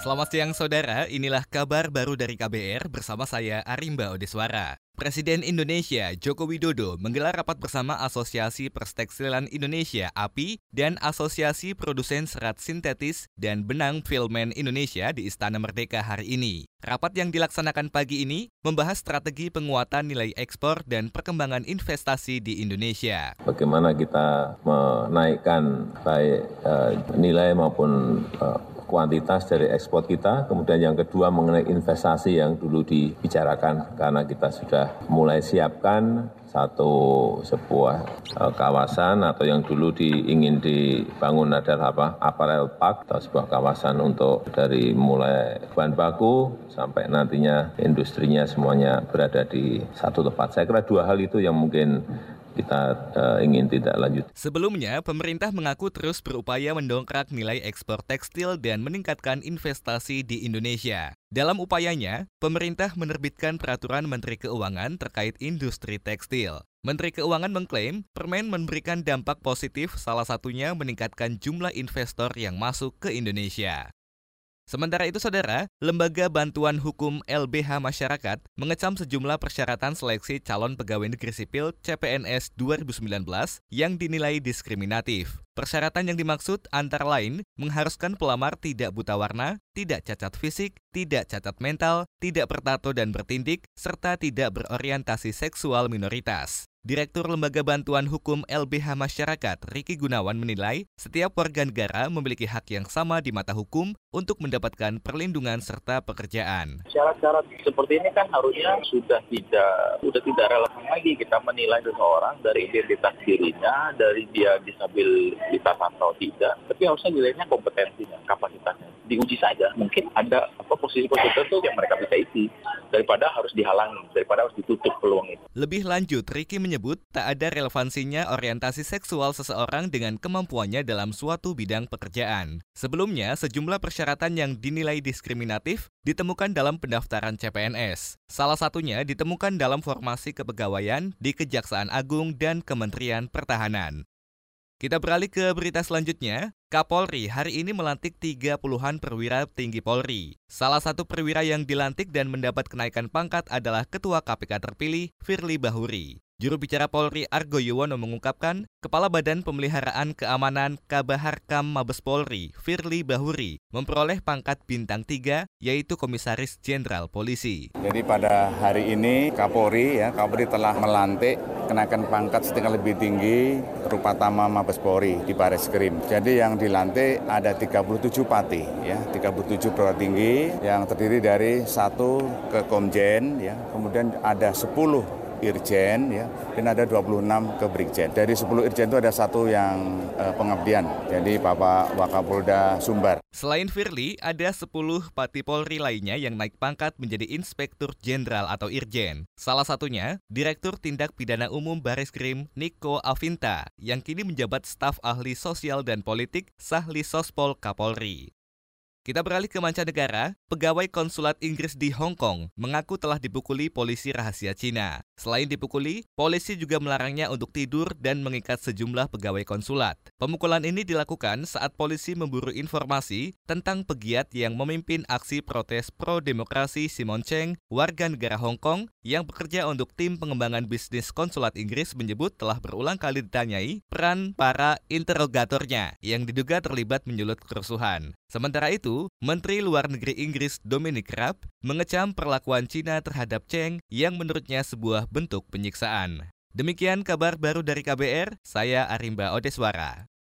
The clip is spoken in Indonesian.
Selamat siang saudara, inilah kabar baru dari KBR bersama saya Arimba Odeswara. Presiden Indonesia Joko Widodo menggelar rapat bersama Asosiasi Perstekstilan Indonesia API dan Asosiasi Produsen Serat Sintetis dan Benang Filmen Indonesia di Istana Merdeka hari ini. Rapat yang dilaksanakan pagi ini membahas strategi penguatan nilai ekspor dan perkembangan investasi di Indonesia. Bagaimana kita menaikkan baik uh, nilai maupun uh, kuantitas dari ekspor kita, kemudian yang kedua mengenai investasi yang dulu dibicarakan karena kita sudah mulai siapkan satu sebuah uh, kawasan atau yang dulu di, ingin dibangun adalah apa apparel park atau sebuah kawasan untuk dari mulai bahan baku sampai nantinya industrinya semuanya berada di satu tempat. Saya kira dua hal itu yang mungkin kita uh, ingin tidak lanjut. Sebelumnya, pemerintah mengaku terus berupaya mendongkrak nilai ekspor tekstil dan meningkatkan investasi di Indonesia. Dalam upayanya, pemerintah menerbitkan peraturan Menteri Keuangan terkait industri tekstil. Menteri Keuangan mengklaim permen memberikan dampak positif salah satunya meningkatkan jumlah investor yang masuk ke Indonesia. Sementara itu, saudara, Lembaga Bantuan Hukum LBH Masyarakat mengecam sejumlah persyaratan seleksi calon pegawai negeri sipil CPNS 2019 yang dinilai diskriminatif. Persyaratan yang dimaksud antara lain mengharuskan pelamar tidak buta warna, tidak cacat fisik, tidak cacat mental, tidak bertato dan bertindik, serta tidak berorientasi seksual minoritas. Direktur Lembaga Bantuan Hukum LBH Masyarakat, Riki Gunawan menilai, setiap warga negara memiliki hak yang sama di mata hukum untuk mendapatkan perlindungan serta pekerjaan. Syarat-syarat seperti ini kan harusnya sudah tidak sudah tidak relevan lagi kita menilai seseorang dari identitas dirinya, dari dia disabilitas atau tidak, tapi harusnya nilainya kompetensinya, kapasitasnya diuji saja. Mungkin ada posisi-posisi tertentu yang mereka bisa isi daripada harus dihalangi, daripada harus ditutup peluang itu. Lebih lanjut, Riki menyebut tak ada relevansinya orientasi seksual seseorang dengan kemampuannya dalam suatu bidang pekerjaan. Sebelumnya, sejumlah persyaratan yang dinilai diskriminatif ditemukan dalam pendaftaran CPNS. Salah satunya ditemukan dalam formasi kepegawaian di Kejaksaan Agung dan Kementerian Pertahanan. Kita beralih ke berita selanjutnya. Kapolri hari ini melantik tiga puluhan perwira tinggi Polri. Salah satu perwira yang dilantik dan mendapat kenaikan pangkat adalah Ketua KPK terpilih, Firly Bahuri. Juru bicara Polri Argo Yuwono mengungkapkan, Kepala Badan Pemeliharaan Keamanan Kabaharkam Mabes Polri, Firly Bahuri, memperoleh pangkat bintang 3, yaitu Komisaris Jenderal Polisi. Jadi pada hari ini Kapolri, ya, Kapolri telah melantik kenaikan pangkat setingkat lebih tinggi berupa Tama Mabes Polri di Baris Krim. Jadi yang dilantik ada 37 pati, ya, 37 perwira tinggi yang terdiri dari satu ke Komjen, ya, kemudian ada 10 irjen ya dan ada 26 ke brigjen. Dari 10 irjen itu ada satu yang eh, pengabdian. Jadi Bapak Wakapolda Sumbar. Selain Firly, ada 10 Pati Polri lainnya yang naik pangkat menjadi Inspektur Jenderal atau Irjen. Salah satunya, Direktur Tindak Pidana Umum Baris Krim Niko Avinta yang kini menjabat staf ahli sosial dan politik Sahli Sospol Kapolri. Kita beralih ke mancanegara, pegawai konsulat Inggris di Hong Kong mengaku telah dipukuli polisi rahasia Cina. Selain dipukuli, polisi juga melarangnya untuk tidur dan mengikat sejumlah pegawai konsulat. Pemukulan ini dilakukan saat polisi memburu informasi tentang pegiat yang memimpin aksi protes pro-demokrasi Simon Cheng, warga negara Hong Kong, yang bekerja untuk tim pengembangan bisnis konsulat Inggris menyebut telah berulang kali ditanyai peran para interogatornya yang diduga terlibat menyulut kerusuhan. Sementara itu, Menteri Luar Negeri Inggris Dominic Raab mengecam perlakuan Cina terhadap Cheng yang menurutnya sebuah bentuk penyiksaan. Demikian kabar baru dari KBR, saya Arimba Odeswara.